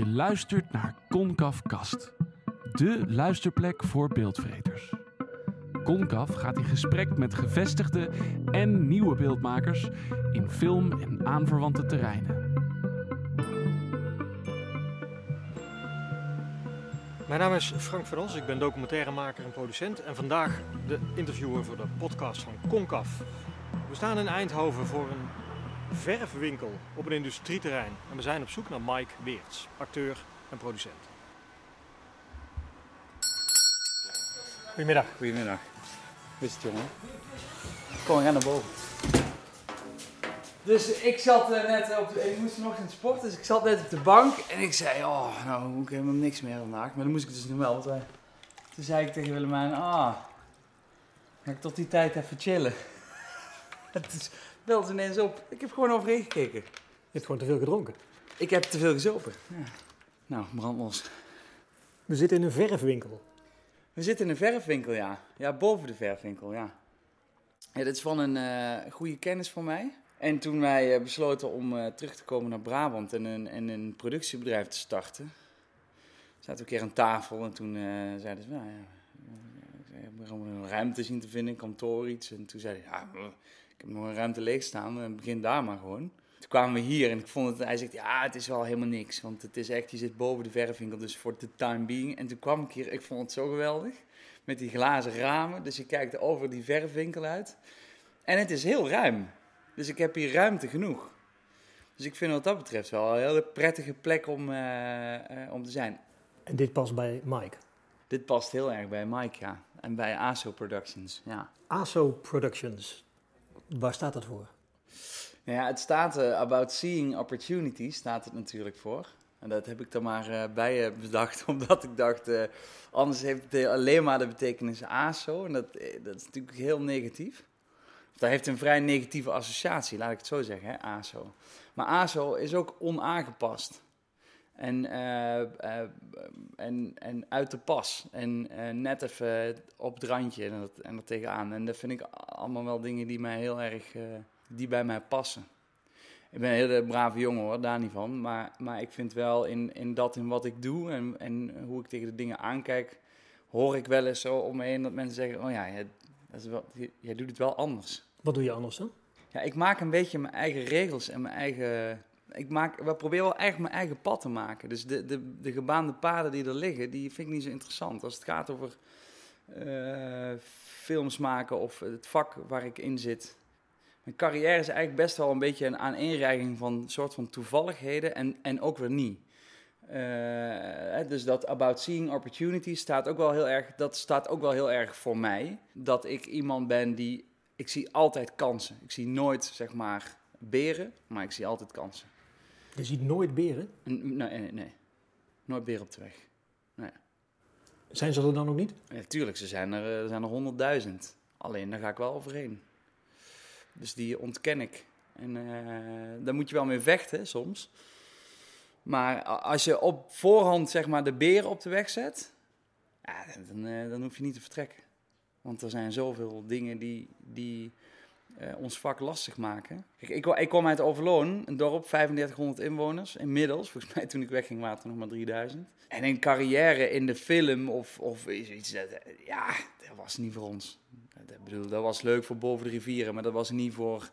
Je luistert naar Concaf Kast, de luisterplek voor beeldvreters. Concaf gaat in gesprek met gevestigde en nieuwe beeldmakers in film en aanverwante terreinen. Mijn naam is Frank van Os, ik ben documentairemaker en producent en vandaag de interviewer voor de podcast van Concaf. We staan in Eindhoven voor een verfwinkel op een industrieterrein en we zijn op zoek naar Mike Weerts, acteur en producent. Goedemiddag. Goedemiddag. Is het, jongen? Kom, we gaan naar boven. Dus ik zat eh, net op de, ik moest vanochtend sporten, dus ik zat net op de bank en ik zei, oh, nou moet ik helemaal niks meer vandaag. Maar dan moest ik dus nog wel, want wij- toen zei ik tegen Willemijn, ah, ga ik tot die tijd even chillen. Het is eens ineens op. Ik heb gewoon overheen gekeken. Je hebt gewoon te veel gedronken. Ik heb te veel gezopen. Ja. Nou, brandlos. We zitten in een verfwinkel. We zitten in een verfwinkel, ja. Ja, boven de verfwinkel, ja. ja dit is van een eh, goede kennis van mij. En toen wij eh, besloten om eh, terug te komen naar Brabant en een, en een productiebedrijf te starten, zaten we een keer aan tafel en toen zeiden ze, nou ja, ik heb een ruimte zien te vinden, een kantoor, iets. En toen zei hij, ja, ik heb nog een ruimte leeg staan, en begin daar maar gewoon. Toen kwamen we hier en ik vond het, hij zegt, ja, het is wel helemaal niks, want het is echt, je zit boven de verfwinkel, dus voor de time being. En toen kwam ik hier, ik vond het zo geweldig, met die glazen ramen, dus je kijkt over die verfwinkel uit. En het is heel ruim, dus ik heb hier ruimte genoeg. Dus ik vind wat dat betreft wel een hele prettige plek om, eh, eh, om te zijn. En dit past bij Mike. Dit past heel erg bij Mike, ja. En bij ASO Productions, ja. ASO Productions. Waar staat dat voor? Nou Ja, het staat eh, About Seeing Opportunities, staat het natuurlijk voor. En dat heb ik er maar eh, bij eh, bedacht, omdat ik dacht, anders heeft het alleen maar de betekenis ASO. En dat, dat is natuurlijk heel negatief. Dat heeft een vrij negatieve associatie, laat ik het zo zeggen, hè, ASO. Maar ASO is ook onaangepast. En, eh, eh, en, en uit de pas. En eh, net even op het randje en, dat, en er tegenaan. En dat vind ik allemaal wel dingen die mij heel erg... die bij mij passen. Ik ben een hele brave jongen hoor, daar niet van. Maar, maar ik vind wel in, in dat in wat ik doe en, en hoe ik tegen de dingen aankijk, hoor ik wel eens zo om me heen dat mensen zeggen: Oh ja, jij, dat is wel, jij doet het wel anders. Wat doe je anders dan? Ja, ik maak een beetje mijn eigen regels en mijn eigen. Ik maak, we proberen wel echt mijn eigen pad te maken. Dus de, de, de gebaande paden die er liggen, die vind ik niet zo interessant. Als het gaat over eh, films maken of het vak waar ik in zit. Mijn carrière is eigenlijk best wel een beetje een aaneenreiging van soort van toevalligheden en, en ook weer niet. Eh, dus dat about seeing opportunities staat ook wel heel erg, dat staat ook wel heel erg voor mij. Dat ik iemand ben die, ik zie altijd kansen. Ik zie nooit zeg maar beren, maar ik zie altijd kansen. Je ziet nooit beren. En, nee, nee, nee, nooit beren op de weg. Zijn ze er dan ook niet? Ja, tuurlijk, ze zijn er, eh, er zijn er honderdduizend. Alleen daar ga ik wel overheen. Dus die ontken ik. En eh daar moet je wel mee vechten soms. Maar als je op voorhand zeg maar de beren op de weg zet, ja, dan, eh, dan hoef je niet te vertrekken. Want er zijn zoveel dingen die, die eh, ons vak lastig maken. Ik, ik kom uit Overloon, een dorp, 3500 inwoners. Inmiddels, volgens mij toen ik wegging waren er nog maar 3000. En een carrière in de film of, of iets, dat, eh, ja, dat was niet voor ons. Dat, bedoel, dat was leuk voor boven de rivieren, maar dat was niet voor,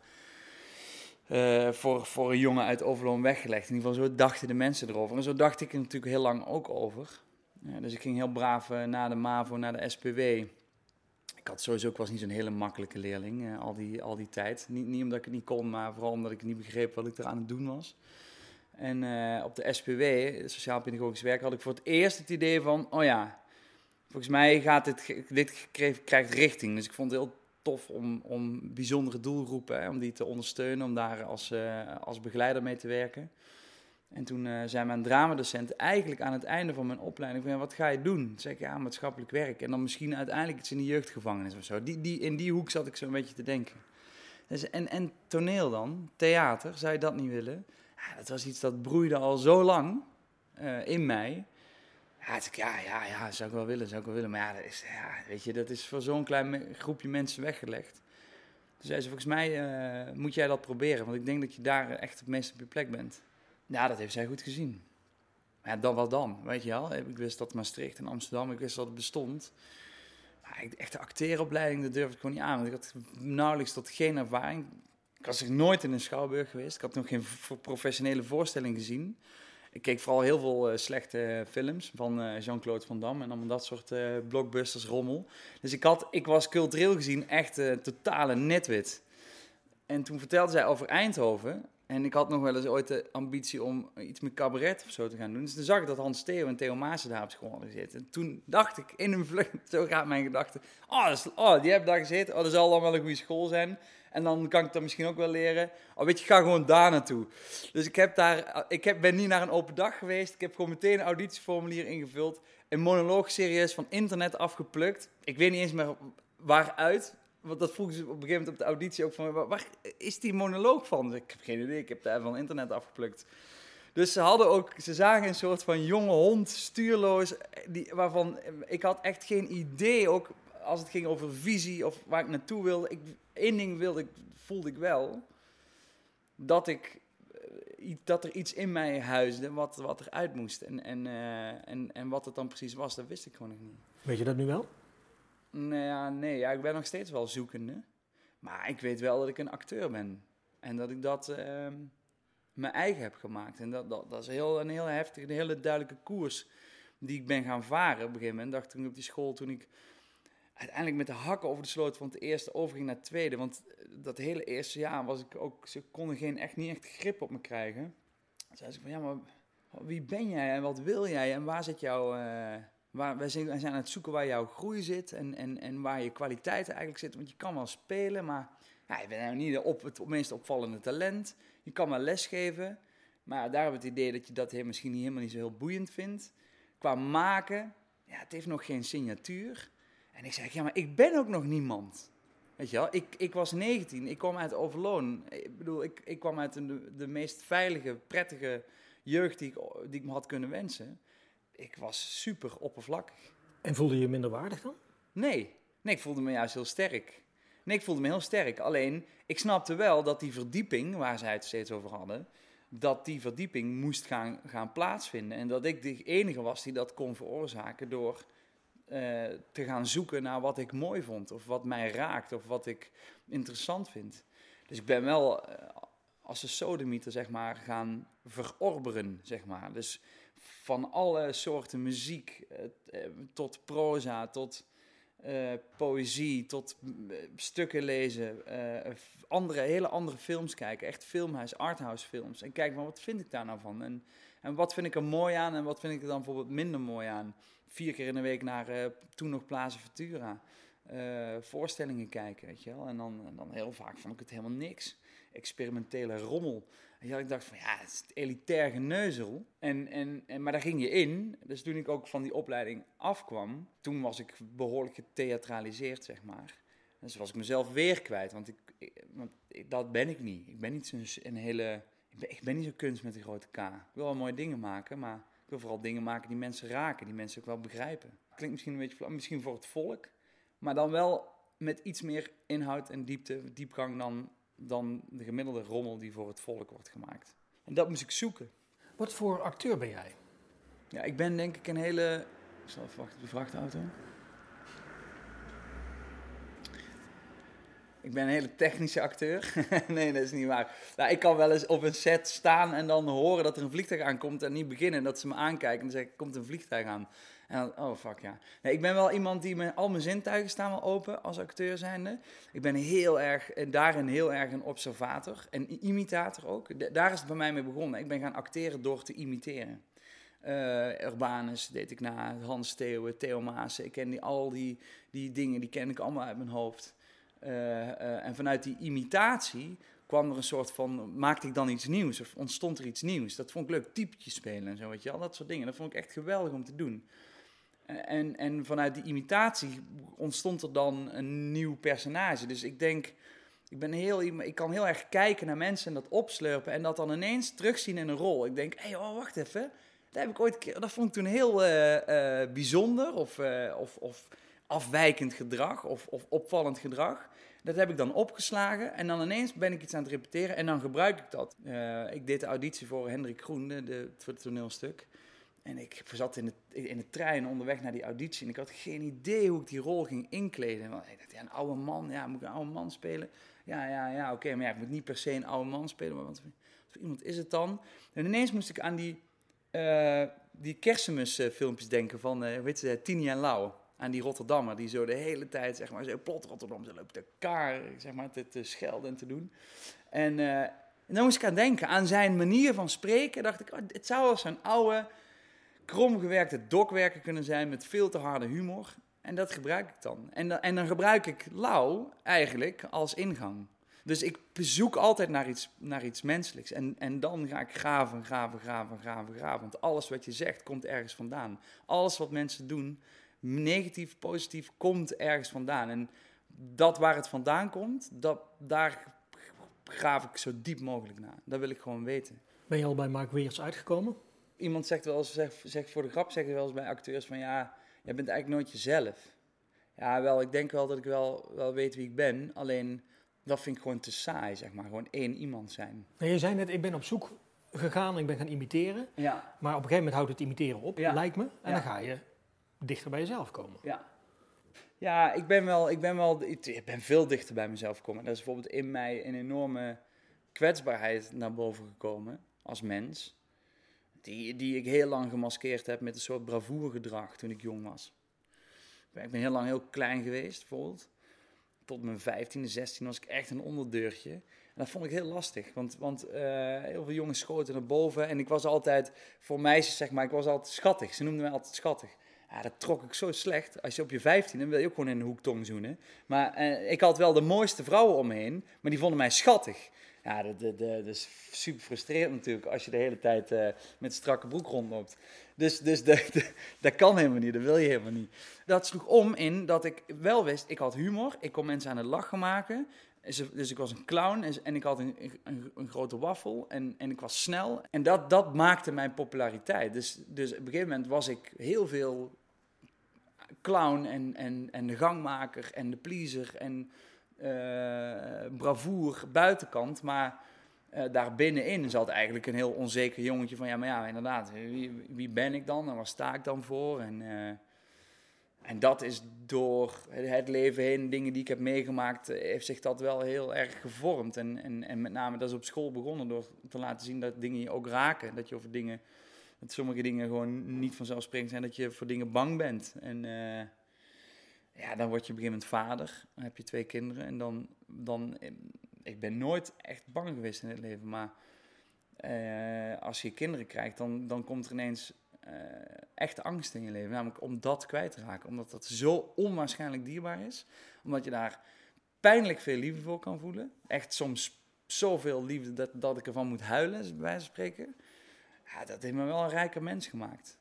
eh, voor, voor een jongen uit Overloon weggelegd. In ieder geval, zo dachten de mensen erover. En zo dacht ik er natuurlijk heel lang ook over. Ja, dus ik ging heel braaf eh, naar de MAVO, naar de SPW. Ik had sowieso, ik was niet zo'n hele makkelijke leerling eh, al, die, al die tijd. Niet, niet omdat ik het niet kon, maar vooral omdat ik niet begreep wat ik er aan het doen was. En eh, op de SPW, Sociaal Pedagogisch Werk, had ik voor het eerst het idee van, oh ja, volgens mij gaat dit, dit krijgt richting. Dus ik vond het heel tof om, om bijzondere doelgroepen, hè, om die te ondersteunen, om daar als, eh, als begeleider mee te werken. En toen eh, zei mijn dramadocent eigenlijk aan het einde van mijn opleiding wat ga je doen? Toen zei ik, ja, maatschappelijk werk. En dan misschien uiteindelijk iets in de jeugdgevangenis of zo. Die, die, in die hoek zat ik zo'n beetje te denken. Dus, en, en toneel dan, theater, zou je dat niet willen? Dat was iets dat broeide al zo lang eh, in mij. Ja, ik, ja, ja, ja, zou ik wel willen, zou ik wel willen. Maar ja, dat is, ja weet je, dat is voor zo'n klein groepje mensen weggelegd. Toen zei ze, volgens mij eh, moet jij dat proberen, want ik denk dat je daar echt het meest op je plek bent. Ja, dat heeft zij goed gezien. Ja, dan wat dan, weet je wel. Ik wist dat Maastricht en Amsterdam, ik wist dat het bestond. Maar echt de acteeropleiding, dat durfde ik gewoon niet aan. Want ik had nauwelijks tot geen ervaring. Ik was nog nooit in een schouwburg geweest. Ik had nog geen professionele voorstelling gezien. Ik keek vooral heel veel eh, slechte films van eh, Jean-Claude Van Damme en allemaal dat soort eh, blockbusters rommel. Dus ik, had, ik was cultureel gezien echt totale netwit. En toen vertelde zij over Eindhoven. En ik had nog wel eens ooit de ambitie om iets met cabaret of zo te gaan doen. Dus toen zag ik dat Hans Theo en Theo Maassen daar op school hadden gezeten. En toen dacht ik in een vlucht, zo gaat mijn gedachte. Oh, is- oh, die hebben daar gezeten. Oh, dat zal dan wel een goede school zijn. En dan kan ik dat misschien ook wel leren. Oh, weet je, ga gewoon daar naartoe. Dus ik, heb daar, ik heb, ben niet naar een open dag geweest. Ik heb gewoon meteen een auditieformulier ingevuld. Een monoloog serieus van internet afgeplukt. Ik weet niet eens meer waaruit. Want dat vroegen ze op een gegeven moment op de auditie ook van... Waar, is die monoloog van? Ik heb geen idee, ik heb daar van internet afgeplukt. Dus ze hadden ook... Ze zagen een soort van jonge hond, stuurloos... Die, waarvan ik had echt geen idee, ook als het ging over visie of waar ik naartoe wilde. Ik, ding wilde ik, voelde ik wel. Dat ik eh, dat er iets in mij huisde wat, wat eruit moest. En, en, eh, en, en wat het dan precies was, dat wist ik gewoon niet. Weet je dat nu wel? Nou ja, nee, ja, ik ben nog steeds wel zoekende. Maar ik weet wel dat ik een acteur ben. En dat ik dat ehm, mijn eigen heb gemaakt. En dat, dat, dat is heel, een heel heftige, een hele duidelijke koers die ik ben gaan varen. Op een gegeven moment dacht toen op die school, toen ik uiteindelijk met de hakken over de sloot van het eerste overging naar het tweede. Want dat hele eerste jaar was ik ook, ze konden geen, echt, niet echt grip op me krijgen. Toen zei ze van, ja, maar wie ben jij en wat wil jij en waar zit jouw... eh, Wij, zijn, aan het zoeken waar jouw groei zit en, en, en waar je kwaliteiten eigenlijk zitten. Want je kan wel spelen, maar ja, je bent nou niet op, het meest opvallende talent. Je kan wel lesgeven, maar daar hebben we het idee dat je dat misschien niet, helemaal niet zo heel boeiend vindt. Qua maken, ja, het heeft nog geen signatuur. En ik zeg, ja, maar ik ben ook nog niemand. Weet je wel, ik, ik was 19, ik kwam uit Overloon. Ik bedoel, ik, ik kwam uit de, de meest veilige, prettige jeugd die ik, die ik me had kunnen wensen. Ik was super oppervlakkig. En voelde je je minder waardig dan? Nee, nee, ik voelde me juist heel sterk. Nee, ik voelde me heel sterk. Alleen, ik snapte wel dat die verdieping, waar zij het steeds over hadden, dat die verdieping moest gaan, gaan plaatsvinden. En dat ik de enige was die dat kon veroorzaken door eh, te gaan zoeken naar wat ik mooi vond, of wat mij raakt, of wat ik interessant vind. Dus ik ben wel eh, als een sodemieter, zeg maar, gaan verorberen, zeg maar. Dus van alle soorten muziek, eh, eh, tot proza, tot eh, poëzie, tot stukken lezen, andere, hele andere films kijken, echt filmhuis, arthouse films. En kijk, maar wat vind ik daar nou van? En, en wat vind ik er mooi aan en wat vind ik er dan bijvoorbeeld minder mooi aan? Vier keer in de week naar toen nog Plaza eh, voorstellingen kijken, weet je wel. En dan, dan heel vaak vond ik het helemaal niks. Experimentele rommel. Ja, ik dacht van, ja, het is het elitair geneuzel. En, en, en, maar daar ging je in. Dus toen ik ook van die opleiding afkwam, toen was ik behoorlijk getheatraliseerd, zeg maar. Dus was ik mezelf weer kwijt, want, ik, want dat ben ik niet. Ik ben niet zo'n een hele... Ik ben, ik ben niet zo kunst met een grote K. Ik wil wel mooie dingen maken, maar ik wil vooral dingen maken die mensen raken, die mensen ook wel begrijpen. Klinkt misschien een beetje misschien voor het volk, maar dan wel met iets meer inhoud en diepte, diepgang dan, dan de gemiddelde rommel die voor het volk wordt gemaakt. En dat moest ik zoeken. Wat voor acteur ben jij? Ja, ik ben denk ik een hele... Ik zal even wachten op de vrachtauto. Ik ben een hele technische acteur. nee, dat is niet waar. Nou, ik kan wel eens op een set staan en dan horen dat er een vliegtuig aankomt en niet beginnen. En dat ze me aankijken en dan zeggen, komt een vliegtuig aan. Oh fuck ja. Nee, ik ben wel iemand die, met al mijn zintuigen staan wel open als acteur zijnde. Ik ben heel erg, en daarin heel erg een observator en imitator ook. Daar is het bij mij mee begonnen. Ik ben gaan acteren door te imiteren. Eh, Urbanus deed ik na, Hans Theeuwen, Theo Maassen. Ik ken die, al die, die dingen, die ken ik allemaal uit mijn hoofd. Eh, eh, en vanuit die imitatie kwam er een soort van, maakte ik dan iets nieuws of ontstond er iets nieuws. Dat vond ik leuk, typetjes spelen en zo, weet je wel, dat soort dingen. Dat vond ik echt geweldig om te doen. En, en vanuit die imitatie ontstond er dan een nieuw personage. Dus ik denk, ik, ben heel, ik kan heel erg kijken naar mensen en dat opslurpen en dat dan ineens terugzien in een rol. Ik denk, hé, hey, oh, wacht even. Dat, heb ik ooit, dat vond ik toen heel eh, eh, bijzonder of, eh, of, of afwijkend gedrag of, of opvallend gedrag. Dat heb ik dan opgeslagen en dan ineens ben ik iets aan het repeteren en dan gebruik ik dat. Ik deed de auditie voor Hendrik Groen, de, voor het toneelstuk. En ik zat in de, in de trein onderweg naar die auditie en ik had geen idee hoe ik die rol ging inkleden. Want ik dacht, ja, een oude man, ja, moet ik een oude man spelen? Ja, ja, ja, oké, maar ja, ik moet niet per se een oude man spelen, maar wat voor iemand is het dan? En ineens moest ik aan die, uh, die kerstmisfilmpjes denken van, uh, weet je, Tini en Lau. Aan die Rotterdammer, die zo de hele tijd, zeg maar, zo plot Rotterdam, ze loopt elkaar, zeg maar, te, schelden en te doen. En, en dan moest ik aan denken, aan zijn manier van spreken, dacht ik, oh, het zou als een oude kromgewerkte dokwerker kunnen zijn met veel te harde humor. En dat gebruik ik dan. En, dan, en dan gebruik ik Lau eigenlijk als ingang. Dus ik bezoek altijd naar iets, naar iets menselijks. En, en dan ga ik graven, graven, graven, graven, graven. Want alles wat je zegt komt ergens vandaan. Alles wat mensen doen, negatief, positief, komt ergens vandaan. En dat waar het vandaan komt, dat, daar graaf ik zo diep mogelijk naar. Dat wil ik gewoon weten. Ben je al bij Mark Weers uitgekomen? Iemand zegt wel eens, zegt, zegt voor de grap, zeggen wel eens bij acteurs van ja, jij bent eigenlijk nooit jezelf. Ja, wel, ik denk wel dat ik wel, wel weet wie ik ben, alleen dat vind ik gewoon te saai, zeg maar. Gewoon één iemand zijn. Nou, je zei net, ik ben op zoek gegaan, ik ben gaan imiteren. Ja. Maar op een gegeven moment houdt het imiteren op, lijkt me. En dan ga je dichter bij jezelf komen. Ja. Ja, ik ben wel, ik ben wel, ik ben veel dichter bij mezelf gekomen. Dat is bijvoorbeeld in mij een enorme kwetsbaarheid naar boven gekomen als mens. Die, die ik heel lang gemaskeerd heb met een soort bravoergedrag toen ik jong was. Ik ben heel lang heel klein geweest, bijvoorbeeld. Tot mijn 15e, 16 was ik echt een onderdeurtje. En dat vond ik heel lastig, want, want uh, heel veel jongens schoten naar boven. En ik was altijd, voor meisjes zeg maar, ik was altijd schattig. Ze noemden mij altijd schattig. Ja, dat trok ik zo slecht. Als je op je 15 dan wil je ook gewoon in een hoek tong zoenen. Maar uh, ik had wel de mooiste vrouwen om me heen, maar die vonden mij schattig. Ja, dat, is super frustrerend natuurlijk als je de hele tijd uh, met strakke broek rondloopt. Dus, dus dat kan helemaal niet, dat wil je helemaal niet. Dat sloeg om in dat ik wel wist, ik had humor, ik kon mensen aan het lachen maken. Dus ik was een clown en, en ik had een, een, grote waffel en, en ik was snel. En dat, dat maakte mijn populariteit. Dus, dus op een gegeven moment was ik heel veel clown en, en, en de gangmaker en de pleaser en uh, bravoer buitenkant. Maar uh, daar binnenin zat eigenlijk een heel onzeker jongetje van... Ja, maar ja, inderdaad, wie, wie ben ik dan en waar sta ik dan voor? En, uh, en dat is door het leven heen, dingen die ik heb meegemaakt... heeft zich dat wel heel erg gevormd. En, en, en met name, dat is op school begonnen door te laten zien dat dingen je ook raken. Dat je over dingen... Sommige dingen gewoon niet vanzelfsprekend zijn, dat je voor dingen bang bent. En ja, dan word je op een gegeven moment vader. Dan heb je twee kinderen. En dan, dan ik ben nooit echt bang geweest in het leven. Maar uh, als je kinderen krijgt, dan, dan komt er ineens uh, echt angst in je leven. Namelijk om dat kwijt te raken. Omdat dat zo onwaarschijnlijk dierbaar is. Omdat je daar pijnlijk veel liefde voor kan voelen. Echt soms zoveel liefde dat, dat ik ervan moet huilen, bij wijze van spreken. Ja, dat heeft me wel een rijke mens gemaakt.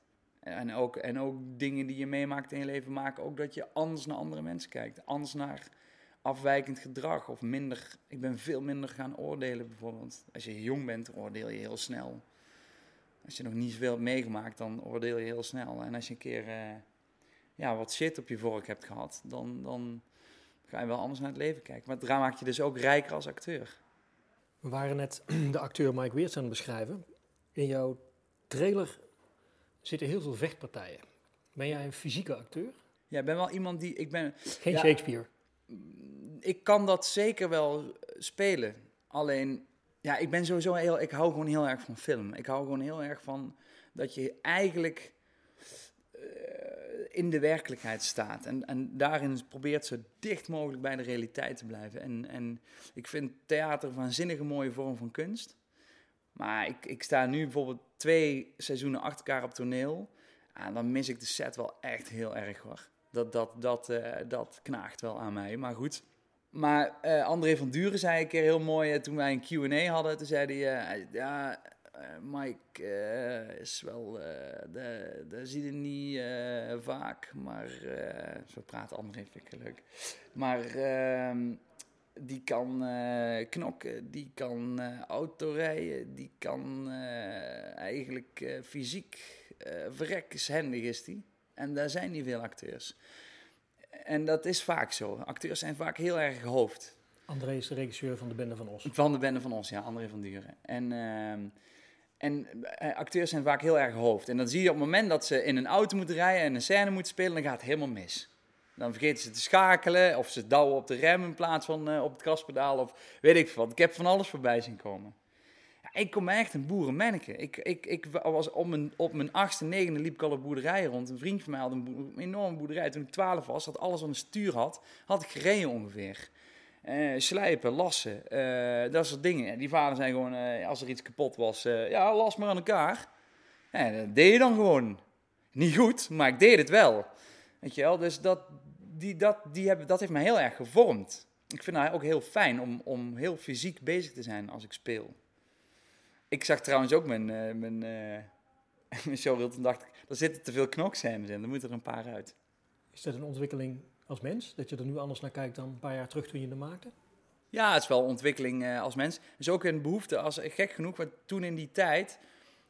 En ook, en ook dingen die je meemaakt in je leven maken ook dat je anders naar andere mensen kijkt. Anders naar afwijkend gedrag of minder. Ik ben veel minder gaan oordelen bijvoorbeeld. Als je jong bent, oordeel je heel snel. Als je nog niet zoveel hebt meegemaakt, dan oordeel je heel snel. En als je een keer uh, ja, wat shit op je vork hebt gehad, dan, dan ga je wel anders naar het leven kijken. Maar daar maakt je dus ook rijker als acteur. We waren net de acteur Mike Weerts aan het beschrijven. In jouw trailer zitten heel veel vechtpartijen. Ben jij een fysieke acteur? Ja, ik ben wel iemand die... Ik ben, Geen Shakespeare? Ik kan dat zeker wel spelen. Alleen, ja, ik ben sowieso heel... Ik hou gewoon heel erg van film. Ik hou gewoon heel erg van dat je eigenlijk uh, in de werkelijkheid staat. En, en daarin probeert zo dicht mogelijk bij de realiteit te blijven. En, en ik vind theater een waanzinnige mooie vorm van kunst. Maar ik, ik sta nu bijvoorbeeld twee seizoenen achter elkaar op toneel. En dan mis ik de set wel echt heel erg hoor. Dat, dat, dat, uh, dat knaagt wel aan mij. Maar goed. Maar uh, André van Duren zei een keer heel mooi, uh, toen wij een Q&A hadden, toen zei hij, ja, Mike is wel, dat zie je niet vaak, maar, zo praat André, vind ik leuk. Maar ehm, die kan uh, knokken, die kan uh, autorijden, die kan uh, eigenlijk fysiek verrekkenshandig is die. En daar zijn niet veel acteurs. En dat is vaak zo. Acteurs zijn vaak heel erg hoofd. André is de regisseur van de Bende van Os. Van de Bende van Os, ja, André van Duren. En, ehm, En eh, acteurs zijn vaak heel erg hoofd. En dan zie je op het moment dat ze in een auto moeten rijden en een scène moeten spelen, dan gaat het helemaal mis. Dan vergeten ze te schakelen, of ze douwen op de rem in plaats van eh, op het gaspedaal, of weet ik wat. Ik heb van alles voorbij zien komen. Ja, ik kom echt een boerenmanneke. Ik, ik, ik was op mijn, op mijn achtste, negende liep ik al op boerderijen rond. Een vriend van mij had een, enorme boerderij. Toen ik twaalf was, dat alles aan de stuur had, had ik gereden ongeveer. Uh, slijpen, lassen, uh, dat soort dingen. Die vader zei gewoon, als er iets kapot was, ja, las maar aan elkaar. Ja, dat deed je dan gewoon. Niet goed, maar ik deed het wel. Weet je wel, dus dat, die, dat, die hebben, dat heeft mij heel erg gevormd. Ik vind het ook heel fijn om, om heel fysiek bezig te zijn als ik speel. Ik zag trouwens ook mijn, mijn, mijn showreel en dacht ik, er zitten te veel knokscènes in, er moeten er een paar uit. Is dat een ontwikkeling als mens? Dat je er nu anders naar kijkt dan een paar jaar terug toen je er maakte? Ja, het is wel ontwikkeling uh, als mens. Het is ook een behoefte, als, gek genoeg, want toen in die tijd...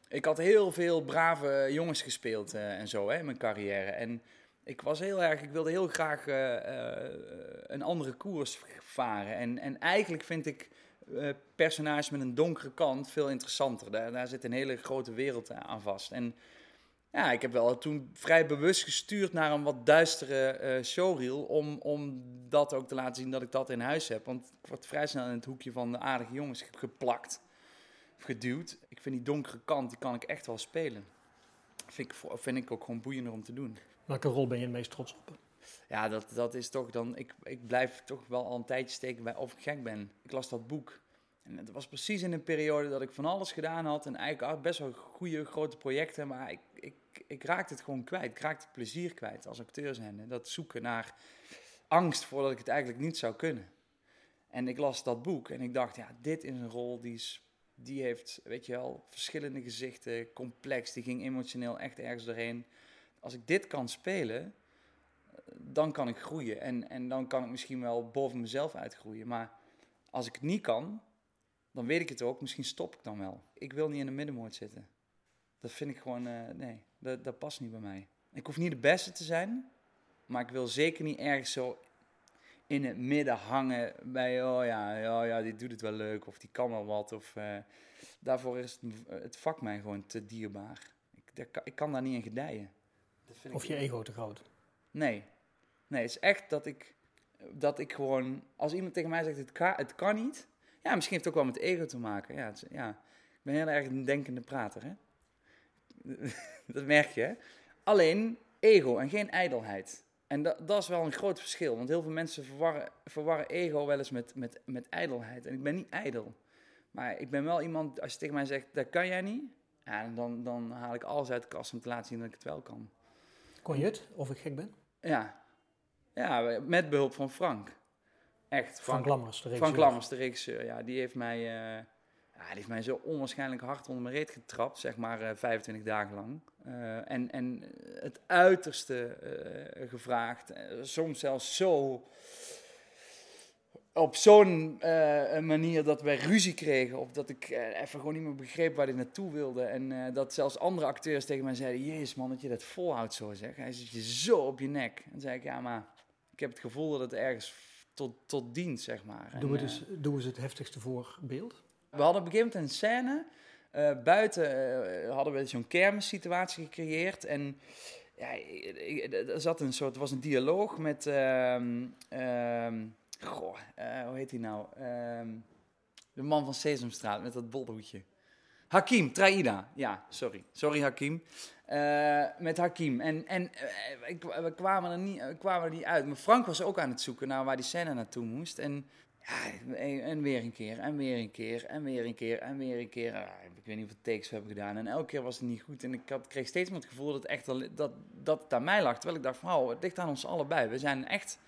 Ik had heel veel brave jongens gespeeld uh, en zo hè, in mijn carrière. En ik was heel erg, ik wilde heel graag uh, een andere koers varen. En, en eigenlijk vind ik personages met een donkere kant veel interessanter. Daar, daar zit een hele grote wereld aan vast. En ja, ik heb wel toen vrij bewust gestuurd naar een wat duistere uh, showreel. Om, om dat ook te laten zien dat ik dat in huis heb. Want ik word vrij snel in het hoekje van de aardige jongens geplakt. Geduwd. Ik vind die donkere kant, die kan ik echt wel spelen. Vind ik, vind ik ook gewoon boeiender om te doen. Welke rol ben je het meest trots op? Ja, dat, dat is toch dan... Ik, ik blijf toch wel al een tijdje steken bij of ik gek ben. Ik las dat boek. En het was precies in een periode dat ik van alles gedaan had. En eigenlijk best wel goede, grote projecten. Maar ik, ik, ik raakte het gewoon kwijt. Ik raakte het plezier kwijt als acteur zijn. Dat zoeken naar angst voordat ik het eigenlijk niet zou kunnen. En ik las dat boek en ik dacht, ja, dit is een rol die, is, die heeft, weet je wel, verschillende gezichten, complex. Die ging emotioneel echt ergens doorheen. Als ik dit kan spelen, dan kan ik groeien. En, en dan kan ik misschien wel boven mezelf uitgroeien. Maar als ik het niet kan, dan weet ik het ook. Misschien stop ik dan wel. Ik wil niet in de middenmoot zitten. Dat vind ik gewoon, uh, nee, dat, dat past niet bij mij. Ik hoef niet de beste te zijn, maar ik wil zeker niet ergens zo in het midden hangen bij, oh ja, ja, ja die doet het wel leuk of die kan wel wat. Of, uh, daarvoor is het, het, vak mij gewoon te dierbaar. Ik, ik kan daar niet in gedijen. Of je ego te groot? Nee. Nee, het is echt dat ik, dat ik gewoon, als iemand tegen mij zegt het kan, het kan niet, ja, misschien heeft het ook wel met ego te maken. Ja, ja. ik ben heel erg een denkende prater, hè. dat merk je. Alleen ego en geen ijdelheid. En dat, dat is wel een groot verschil. Want heel veel mensen verwarren, verwarren ego wel eens met, met, met ijdelheid. En ik ben niet ijdel. Maar ik ben wel iemand, als je tegen mij zegt, dat kan jij niet. Ja, dan, dan haal ik alles uit de kast om te laten zien dat ik het wel kan. Kon je het, of ik gek ben? Ja. Ja, met behulp van Frank. Echt. Frank, Frank Lammers, de regisseur. Frank Lammers, de regisseur. Ja, die heeft mij... Uh, ja, die heeft mij zo onwaarschijnlijk hard onder mijn reet getrapt, zeg maar uh, 25 dagen lang. Uh, en, en het uiterste gevraagd. soms zelfs zo. Op zo'n manier dat wij ruzie kregen. Of dat ik even gewoon niet meer begreep waar hij naartoe wilde. En dat zelfs andere acteurs tegen mij zeiden: Jezus man, dat je dat volhoudt zo zeg. Hij zit je zo op je nek. En zei ik: Ja, maar ik heb het gevoel dat het ergens tot, tot dient, zeg maar. Doen we, dus, doen we het heftigste voorbeeld? We hadden op een gegeven moment een scène. Buiten hadden we zo'n kermissituatie gecreëerd. En ja, er zat een soort, was een dialoog met, uh, goh, uh, hoe heet hij nou? Ehm, de man van Sesamstraat met dat bolhoedje. Hakim, Traida. Ja, sorry. Sorry, Hakim. met Hakim. En, en we kwamen er, niet, kwamen er niet uit. Maar Frank was ook aan het zoeken naar waar die scène naartoe moest. En ja, en weer een keer, en weer een keer, en weer een keer, en weer een keer. ik weet niet hoeveel takes we hebben gedaan. En elke keer was het niet goed. En ik kreeg steeds het gevoel dat echt, dat, dat het aan mij lag. Terwijl ik dacht van, oh, het ligt aan ons allebei. We zijn echt...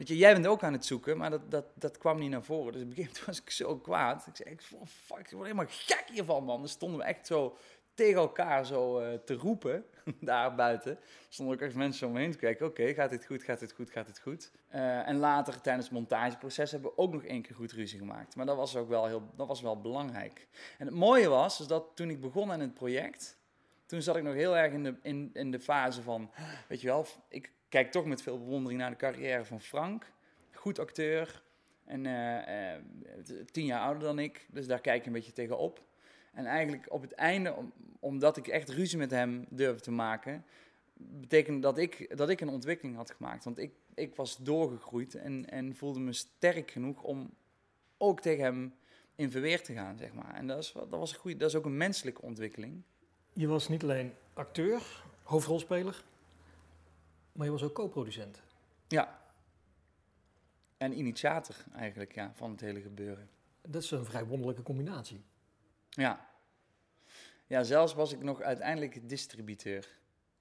Weet je, jij bent ook aan het zoeken, maar dat, dat, dat kwam niet naar voren. Dus een gegeven moment was ik zo kwaad. Ik zei, fuck, ik word helemaal gek hiervan, man. Dan stonden we echt zo tegen elkaar zo uh, te roepen, daar buiten. Stonden ook echt mensen om me heen te kijken. Oké, gaat dit goed, gaat dit goed, gaat dit goed? Uh, en later, tijdens het montageproces, hebben we ook nog één keer goed ruzie gemaakt. Maar dat was ook wel, heel, dat was wel belangrijk. En het mooie was, is dat toen ik begon aan het project... Toen zat ik nog heel erg in de, in, in de fase van... Weet je wel, ik kijk toch met veel bewondering naar de carrière van Frank. Goed acteur. En uh, tien jaar ouder dan ik. Dus daar kijk ik een beetje tegenop. En eigenlijk op het einde, om- omdat ik echt ruzie met hem durfde te maken, betekende dat ik, dat ik een ontwikkeling had gemaakt. Want ik, ik was doorgegroeid en, en voelde me sterk genoeg om ook tegen hem in verweer te gaan, zeg maar. En dat, is, dat was een goede, dat is ook een menselijke ontwikkeling. Je was niet alleen acteur, hoofdrolspeler, maar je was ook co-producent. Ja. En initiator eigenlijk, ja, van het hele gebeuren. Dat is een vrij wonderlijke combinatie. Ja. Ja, zelfs was ik nog uiteindelijk distributeur.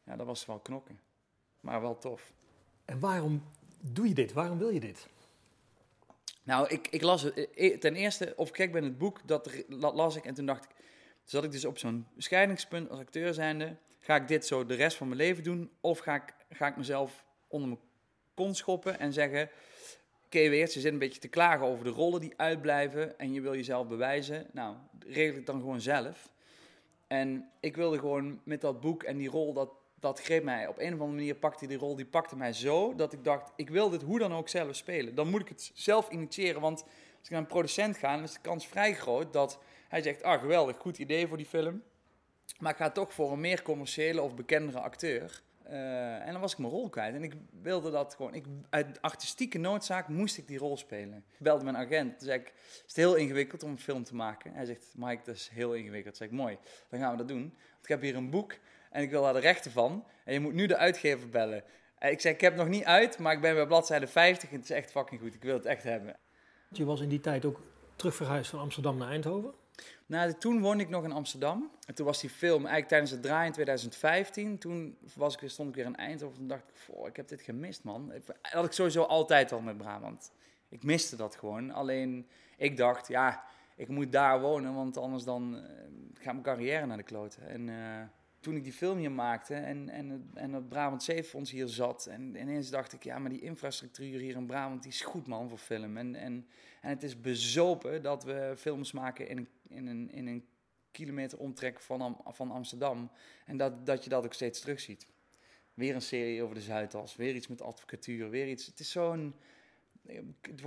Ja, dat was wel knokken. Maar wel tof. En waarom doe je dit? Waarom wil je dit? Nou, ik, ik las het. eh, Ten eerste, of kijk bij het boek, dat er- la- las ik en toen dacht ik... Zat ik dus op zo'n scheidingspunt als acteur zijnde. Ga ik dit zo de rest van mijn leven doen? Of ga ik, ga ik mezelf onder mijn kont schoppen en zeggen... Oké, weer, ze zit een beetje te klagen over de rollen die uitblijven... en je wil jezelf bewijzen. Nou, regel ik dan gewoon zelf. En ik wilde gewoon met dat boek en die rol... dat, dat greep mij op een of andere manier... pakte die rol, die pakte mij zo... dat ik dacht, ik wil dit hoe dan ook zelf spelen. Dan moet ik het zelf initiëren, want... Als ik naar een producent ga, dan is de kans vrij groot dat hij zegt: Ah, geweldig, goed idee voor die film. Maar ik ga toch voor een meer commerciële of bekendere acteur. Eh, en dan was ik mijn rol kwijt. En ik wilde dat gewoon. Ik, uit artistieke noodzaak moest ik die rol spelen. Ik belde mijn agent. Toen zei ik: Is het heel ingewikkeld om een film te maken? Hij zegt: Mike, dat is heel ingewikkeld. Zei ik: Mooi, dan gaan we dat doen. Want ik heb hier een boek en ik wil daar de rechten van. En je moet nu de uitgever bellen. En ik zei: Ik heb het nog niet uit, maar ik ben bij bladzijde 50 en het is echt fucking goed. Ik wil het echt hebben. Je was in die tijd ook terug verhuisd van Amsterdam naar Eindhoven. Nou, toen woonde ik nog in Amsterdam. En toen was die film eigenlijk tijdens het draaien in 2015. Toen was ik weer, stond ik weer in Eindhoven. Toen dacht ik, "Goh, ik heb dit gemist, man. Dat had ik sowieso altijd al met Brabant. Ik miste dat gewoon. Alleen, ik dacht, ja, ik moet daar wonen. Want anders dan eh, gaat mijn carrière naar de kloten. En eh, toen ik die film hier maakte en, en, en het Brabant Zeefonds hier zat. En ineens dacht ik, ja, maar die infrastructuur hier in Brabant, is goed, man, voor film. En, en, en het is bezopen dat we films maken in een, in een, in een kilometer omtrek van, van Amsterdam. En dat, dat je dat ook steeds terugziet. Weer een serie over de Zuidas, weer iets met advocatuur, weer iets. Het is zo'n.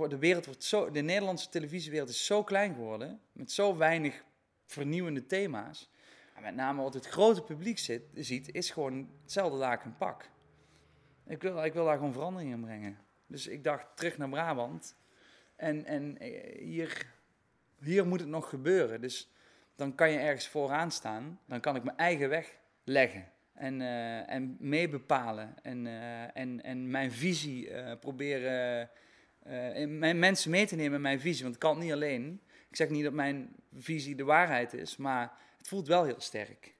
De wereld wordt zo. De Nederlandse televisiewereld is zo klein geworden. Met zo weinig vernieuwende thema's. Met name wat het grote publiek ziet, is gewoon hetzelfde en pak. Ik wil, ik wil daar gewoon verandering in brengen. Dus ik dacht terug naar Brabant. En, en eh, hier, hier moet het nog gebeuren. Dus dan kan je ergens vooraan staan. Dan kan ik mijn eigen weg leggen. En, eh, en meebepalen. En, eh, en, en mijn visie proberen. mijn mensen mee te nemen in mijn visie. Want ik kan het niet alleen. Ik zeg niet dat mijn visie de waarheid is. Maar het voelt wel heel sterk.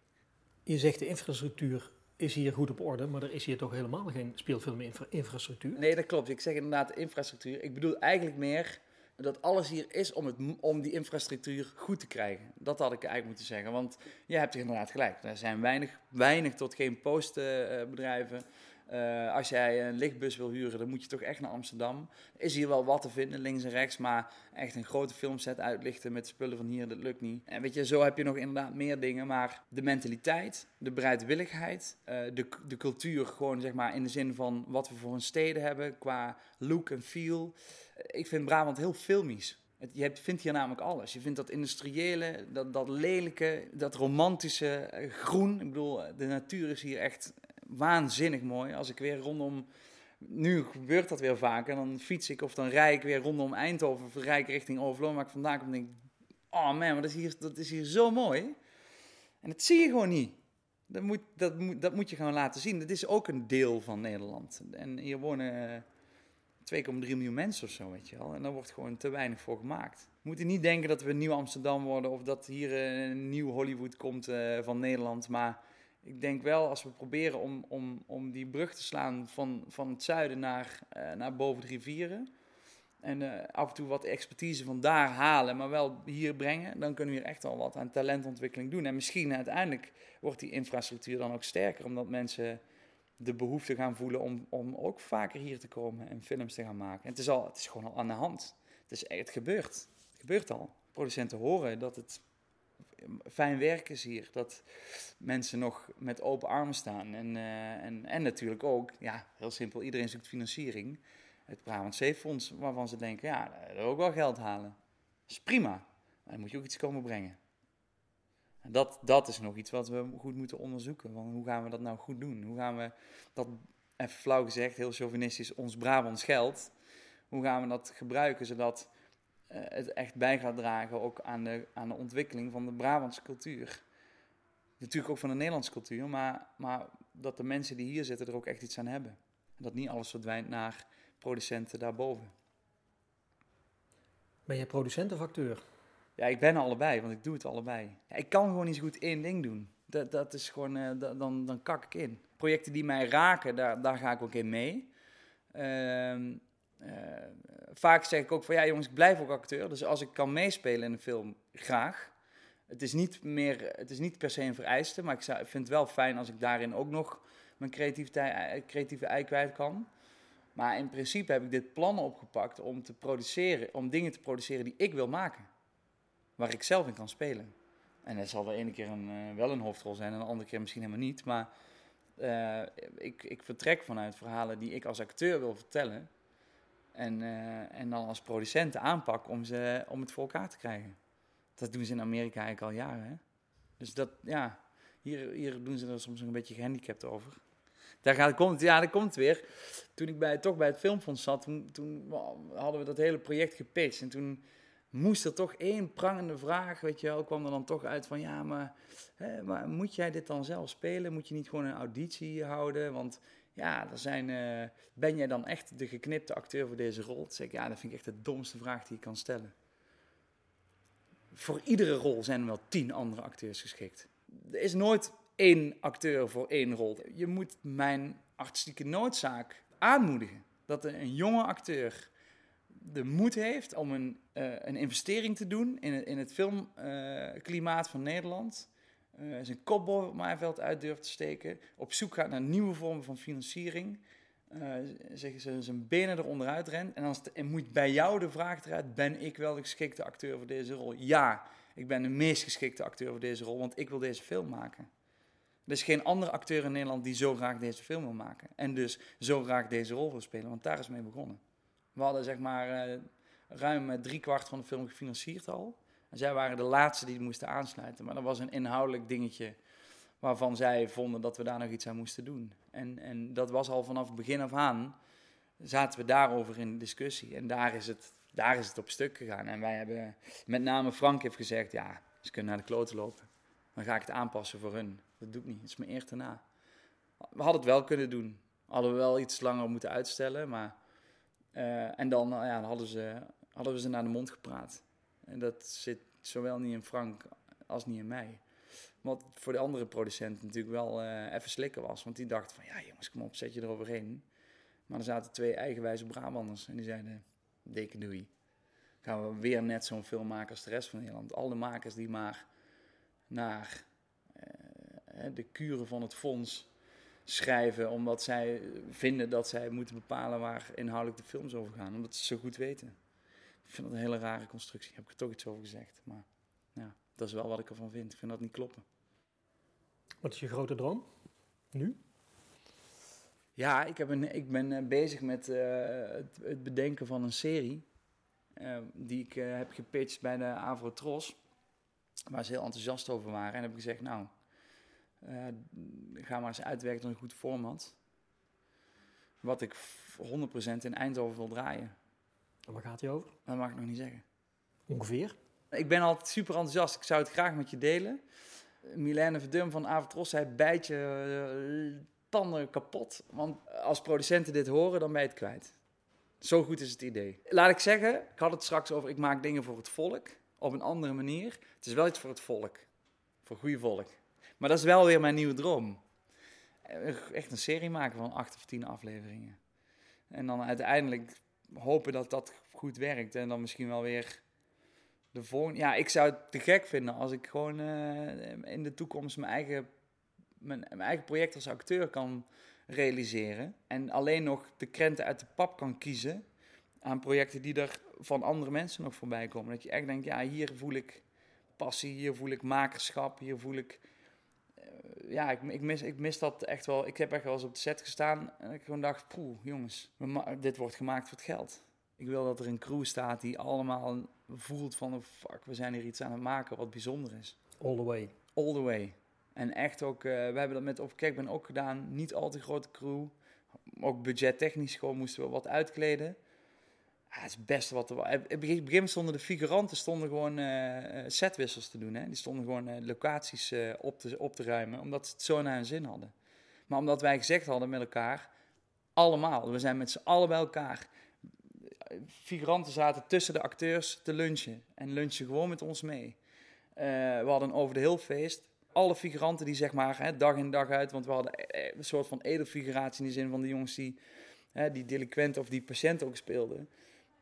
Je zegt de infrastructuur is hier goed op orde, maar er is hier toch helemaal geen speelfilminfrastructuur. Nee, dat klopt. Ik zeg inderdaad infrastructuur. Ik bedoel eigenlijk meer dat alles hier is om, het, om die infrastructuur goed te krijgen. Dat had ik eigenlijk moeten zeggen. Want je hebt inderdaad gelijk. Er zijn weinig, weinig tot geen postbedrijven. Eh, als jij een lichtbus wil huren, dan moet je toch echt naar Amsterdam. Er is hier wel wat te vinden, links en rechts, maar echt een grote filmset uitlichten met spullen van hier, dat lukt niet. En weet je, zo heb je nog inderdaad meer dingen, maar de mentaliteit, de bereidwilligheid, eh, de, de cultuur gewoon zeg maar in de zin van wat we voor een steden hebben qua look en feel. Eh, Ik vind Brabant heel filmisch. Je vindt hier namelijk alles. Je vindt dat industriële, dat, dat lelijke, dat romantische, groen. Ik bedoel, de natuur is hier echt waanzinnig mooi. Als ik weer rondom, nu gebeurt dat weer vaker, dan fiets ik of dan rij ik weer rondom Eindhoven of richting Overloon, waar ik vandaan kom en denk, oh man, maar dat is, hier, dat is hier zo mooi. En dat zie je gewoon niet. Dat moet, dat, moet, dat moet je gewoon laten zien. Dat is ook een deel van Nederland. En hier wonen eh, 2,3 miljoen mensen of zo, weet je wel. En daar wordt gewoon te weinig voor gemaakt. We moeten niet denken dat we nieuw Amsterdam worden of dat hier eh, een nieuw Hollywood komt eh, van Nederland. Maar ik denk wel, als we proberen om, om, om die brug te slaan van, van het zuiden naar, eh, naar boven de rivieren. En eh, af en toe wat expertise van daar halen, maar wel hier brengen. Dan kunnen we hier echt wel wat aan talentontwikkeling doen. En misschien uiteindelijk wordt die infrastructuur dan ook sterker, omdat mensen de behoefte gaan voelen om, om ook vaker hier te komen en films te gaan maken. En het is, al, het is gewoon al aan de hand. Het is echt gebeurd. Het gebeurt al. Producenten horen dat het fijn werk is hier. Dat mensen nog met open armen staan. En, eh, en, en natuurlijk ook, ja, heel simpel, iedereen zoekt financiering. Het Brabant Zeefonds, waarvan ze denken, ja, daar ook wel geld halen. Dat is prima. Maar dan moet je ook iets komen brengen. Dat, dat is nog iets wat we goed moeten onderzoeken. Want hoe gaan we dat nou goed doen? Hoe gaan we dat, even flauw gezegd, heel chauvinistisch, ons Brabants geld, hoe gaan we dat gebruiken zodat het echt bij gaat dragen ook aan de, aan de ontwikkeling van de Brabantse cultuur? Natuurlijk ook van de Nederlandse cultuur, maar, maar dat de mensen die hier zitten er ook echt iets aan hebben. Dat niet alles verdwijnt naar producenten daarboven. Ben jij producent of acteur? Ja, ik ben allebei, want ik doe het allebei. Ja, ik kan gewoon niet zo goed één ding doen. Dat, dat is gewoon, uh, dan, dan kak ik in. Projecten die mij raken, daar, daar ga ik ook in mee. Uh, uh, vaak zeg ik ook van, ja jongens, ik blijf ook acteur. Dus als ik kan meespelen in een film, graag. Het is niet, meer, het is niet per se een vereiste, maar ik, zou, vind het wel fijn als ik daarin ook nog mijn creativiteit, creatieve ei kwijt kan. Maar in principe heb ik dit plan opgepakt om te produceren, om dingen te produceren die ik wil maken. Waar ik zelf in kan spelen. En dat zal de ene keer een, uh, wel een hoofdrol zijn en de andere keer misschien helemaal niet. Maar uh, ik, ik vertrek vanuit verhalen die ik als acteur wil vertellen. En, uh, en dan als producent aanpak om, ze, om het voor elkaar te krijgen. Dat doen ze in Amerika eigenlijk al jaren. Hè? Dus dat, ja, hier, hier doen ze er soms een beetje gehandicapt over. Daar gaat, komt, ja, daar komt weer. Toen ik bij, toch bij het Filmfonds zat, toen, toen hadden we dat hele project gepitcht. En toen moest er toch één prangende vraag, weet je wel, kwam er dan toch uit van, ja, maar, hè, maar moet jij dit dan zelf spelen? Moet je niet gewoon een auditie houden? Want ja, er zijn, uh, ben jij dan echt de geknipte acteur voor deze rol? Zeg ja, dat vind ik echt de domste vraag die je kan stellen. Voor iedere rol zijn er wel tien andere acteurs geschikt. Er is nooit één acteur voor één rol. Je moet mijn artistieke noodzaak aanmoedigen. Dat een jonge acteur de moed heeft om een, uh, een investering te doen in het, in het filmklimaat van Nederland. Uh, zijn boven het maaiveld uit durft te steken. Op zoek gaat naar nieuwe vormen van financiering. zeggen ze zijn benen eronder uit rent. En dan moet bij jou de vraag eruit: ben ik wel de geschikte acteur voor deze rol? Ja, ik ben de meest geschikte acteur voor deze rol, want ik wil deze film maken. Er is geen andere acteur in Nederland die zo graag deze film wil maken. En dus zo graag deze rol wil spelen, want daar is mee begonnen. We hadden zeg maar uh, ruim drie kwart van de film gefinancierd al. Zij waren de laatste die moesten aansluiten. Maar dat was een inhoudelijk dingetje waarvan zij vonden dat we daar nog iets aan moesten doen. En, en dat was al vanaf het begin af aan, zaten we daarover in discussie. En daar is het, daar is het op stuk gegaan. En wij hebben, met name Frank heeft gezegd, ja, ze kunnen naar de kloten lopen. Dan ga ik het aanpassen voor hun. Dat doe ik niet, het is mijn eer na. We hadden het wel kunnen doen. Hadden we wel iets langer moeten uitstellen, maar... Uh, en dan, ja, dan hadden, ze, hadden we ze naar de mond gepraat. En dat zit zowel niet in Frank als niet in mij. Wat voor de andere producent natuurlijk wel uh, even slikken was. Want die dacht van, ja jongens, kom op, zet je eroverheen. Maar er zaten twee eigenwijze Brabanders. En die zeiden, dikke doei. Gaan we weer net zo'n film maken als de rest van Nederland. Alle makers die maar naar uh, de kuren van het fonds schrijven. Omdat zij vinden dat zij moeten bepalen waar inhoudelijk de films over gaan. Omdat ze zo goed weten. Ik vind dat een hele rare constructie. Heb ik er toch iets over gezegd. Maar ja, dat is wel wat ik ervan vind. Ik vind dat niet kloppen. Wat is je grote droom? Nu? Ja, ik, heb een, ik ben uh, bezig met uh, het, het, bedenken van een serie. Uh, die ik heb gepitcht bij de Avrotros. Waar ze heel enthousiast over waren. En heb ik gezegd, nou, ga maar eens uitwerken tot een goed format. Wat ik 100% in Eindhoven wil draaien. En waar gaat hij over? Dat mag ik nog niet zeggen. Ongeveer? Ik ben altijd super enthousiast. Ik zou het graag met je delen. Milène Verdum van Avotros zei bijt je uh, tanden kapot. Want als producenten dit horen, dan ben je het kwijt. Zo goed is het idee. Laat ik zeggen, ik had het straks over, ik maak dingen voor het volk. Op een andere manier. Het is wel iets voor het volk. Voor goede volk. Maar dat is wel weer mijn nieuwe droom. Echt een serie maken van acht of tien afleveringen. En dan uiteindelijk hopen dat dat goed werkt. En dan misschien wel weer de volgende. Ja, ik zou het te gek vinden als ik gewoon uh, in de toekomst mijn eigen, mijn, mijn, eigen project als acteur kan realiseren. En alleen nog de krenten uit de pap kan kiezen aan projecten die er van andere mensen nog voorbij komen. Dat je echt denkt, ja, hier voel ik passie, hier voel ik makerschap, hier voel ik... Ja, ik, ik, mis, ik mis dat echt wel. Ik heb echt wel eens op de set gestaan en ik gewoon dacht, poeh, jongens, dit wordt gemaakt voor het geld. Ik wil dat er een crew staat die allemaal voelt van, oh, fuck, we zijn hier iets aan het maken wat bijzonder is. All the way. All the way. En echt ook, eh, we hebben dat met Over Kijk ook gedaan. Niet al te grote crew. Ook budgettechnisch gewoon moesten we wat uitkleden. Het is het beste wat er was. In het begin stonden de figuranten stonden gewoon eh, eh, setwissels te doen. Hè? Die stonden gewoon locaties op, te, op te ruimen, omdat ze het zo naar hun zin hadden. Maar omdat wij gezegd hadden met elkaar, allemaal, we zijn met z'n allen bij elkaar. Figuranten zaten tussen de acteurs te lunchen en lunchen gewoon met ons mee. we hadden over de heel feest alle figuranten die zeg maar hè, dag in dag uit, want we hadden eh, eh, een soort van edelfiguratie in de zin van de jongens die hè, die delinquent of die patiënt ook speelden.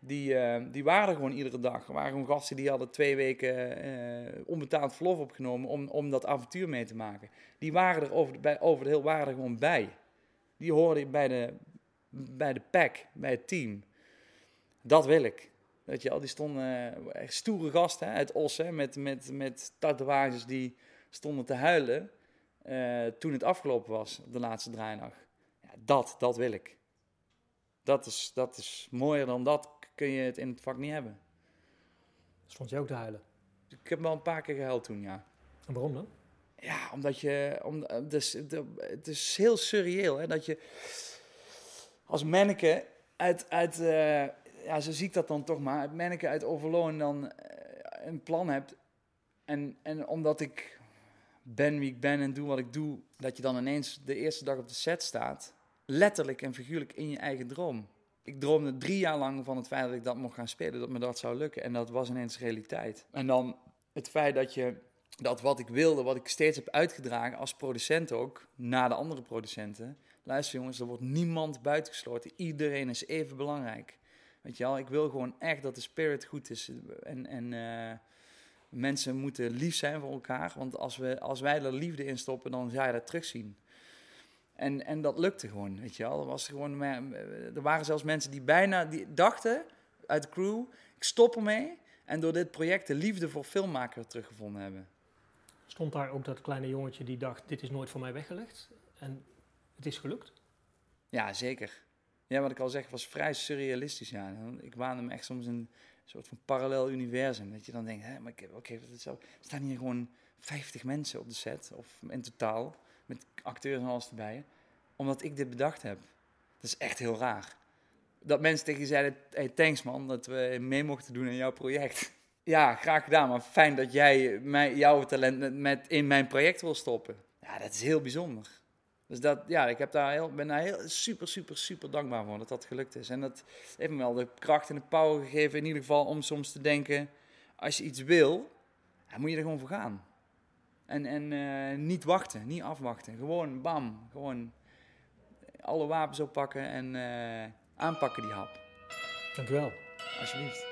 Die, uh, die waren er gewoon iedere dag. Er waren gewoon gasten die hadden twee weken uh, onbetaald verlof opgenomen om, om dat avontuur mee te maken. Die waren er over de, bij, over heel waren gewoon bij. Die hoorden bij de, bij de pack, bij het team. Dat wil ik. Weet je al, die stonden uh, stoere gasten uit Os, hè, met, met, met tatoeages die stonden te huilen toen het afgelopen was, de laatste draaidag. Ja, dat, dat wil ik. Dat is, dat is mooier dan dat kun je het in het vak niet hebben. Stond je ook te huilen? Ik heb wel een paar keer gehuild toen, ja. En waarom dan? Ja, omdat je... Om, dus, het is heel surreëel, hè, dat je als manneke uit... uit uh, ja, zo zie ik dat dan toch maar. Het manneke uit Overloon dan uh, een plan hebt. En, en omdat ik ben wie ik ben en doe wat ik doe, dat je dan ineens de eerste dag op de set staat. Letterlijk en figuurlijk in je eigen droom. Ik droomde drie jaar lang van het feit dat ik dat mocht gaan spelen, dat me dat zou lukken. En dat was ineens realiteit. En dan het feit dat je dat wat ik wilde, wat ik steeds heb uitgedragen als producent ook, naar de andere producenten. Luister jongens, er wordt niemand buitengesloten. Iedereen is even belangrijk. Weet je wel, ik wil gewoon echt dat de spirit goed is. En, en uh, mensen moeten lief zijn voor elkaar. Want als, we, als wij er liefde in stoppen, dan ga je dat terugzien. En, en dat lukte gewoon, weet je wel. Er, was gewoon, er waren zelfs mensen die bijna die dachten uit de crew, ik stop ermee. En door dit project de liefde voor filmmaker teruggevonden hebben. Stond daar ook dat kleine jongetje die dacht, dit is nooit voor mij weggelegd? En het is gelukt? Ja, zeker. Ja, wat ik al zeg, was vrij surrealistisch. Ja. Ik waande me echt soms een soort van parallel universum. Dat je dan denkt, hè, maar oké, okay, er staan hier gewoon 50 mensen op de set, of in totaal, met acteurs en alles erbij, omdat ik dit bedacht heb. Dat is echt heel raar. Dat mensen tegen je zeiden, hey, thanks man, dat we mee mochten doen in jouw project. Ja, graag gedaan, maar fijn dat jij mij, jouw talent met, in mijn project wil stoppen. Ja, dat is heel bijzonder. Dus dat, ja, ik heb daar heel, ben daar heel super, super, super dankbaar voor dat dat gelukt is. En dat heeft me wel de kracht en de power gegeven, in ieder geval, om soms te denken: als je iets wil, dan moet je er gewoon voor gaan. En, en uh, niet wachten, niet afwachten. Gewoon bam, gewoon alle wapens oppakken en uh, aanpakken die hap. Dankjewel. Alsjeblieft.